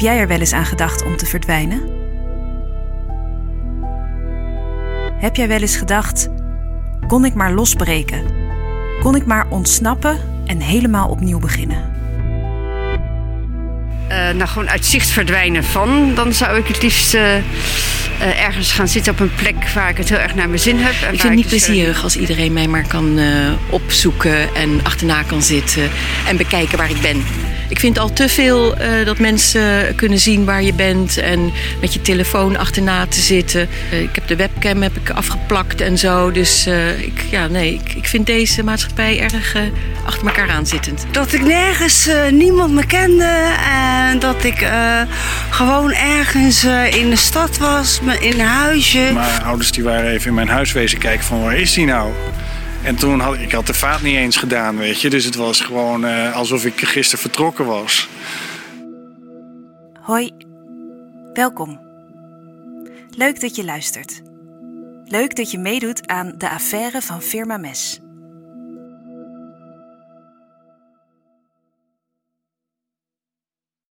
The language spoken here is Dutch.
jij er wel eens aan gedacht om te verdwijnen? Heb jij wel eens gedacht: kon ik maar losbreken? Kon ik maar ontsnappen en helemaal opnieuw beginnen? Uh, nou, gewoon uit zicht verdwijnen van. Dan zou ik het liefst uh, uh, ergens gaan zitten op een plek waar ik het heel erg naar mijn zin heb. En ik vind het niet dus plezierig als iedereen mij maar kan opzoeken en achterna kan zitten en bekijken waar ik ben. Ik vind al te veel uh, dat mensen kunnen zien waar je bent en met je telefoon achterna te zitten. Uh, ik heb de webcam heb ik afgeplakt en zo. Dus uh, ik, ja, nee, ik, ik vind deze maatschappij erg achter elkaar aanzittend. Dat ik nergens niemand me kende en dat ik gewoon ergens in de stad was, in een huisje. Mijn ouders die waren even in mijn huis wezen kijken van waar is die nou? En toen had ik had de vaat niet eens gedaan, weet je. Dus het was gewoon uh, alsof ik gisteren vertrokken was. Hoi, welkom. Leuk dat je luistert. Leuk dat je meedoet aan de affaire van Firma Mes.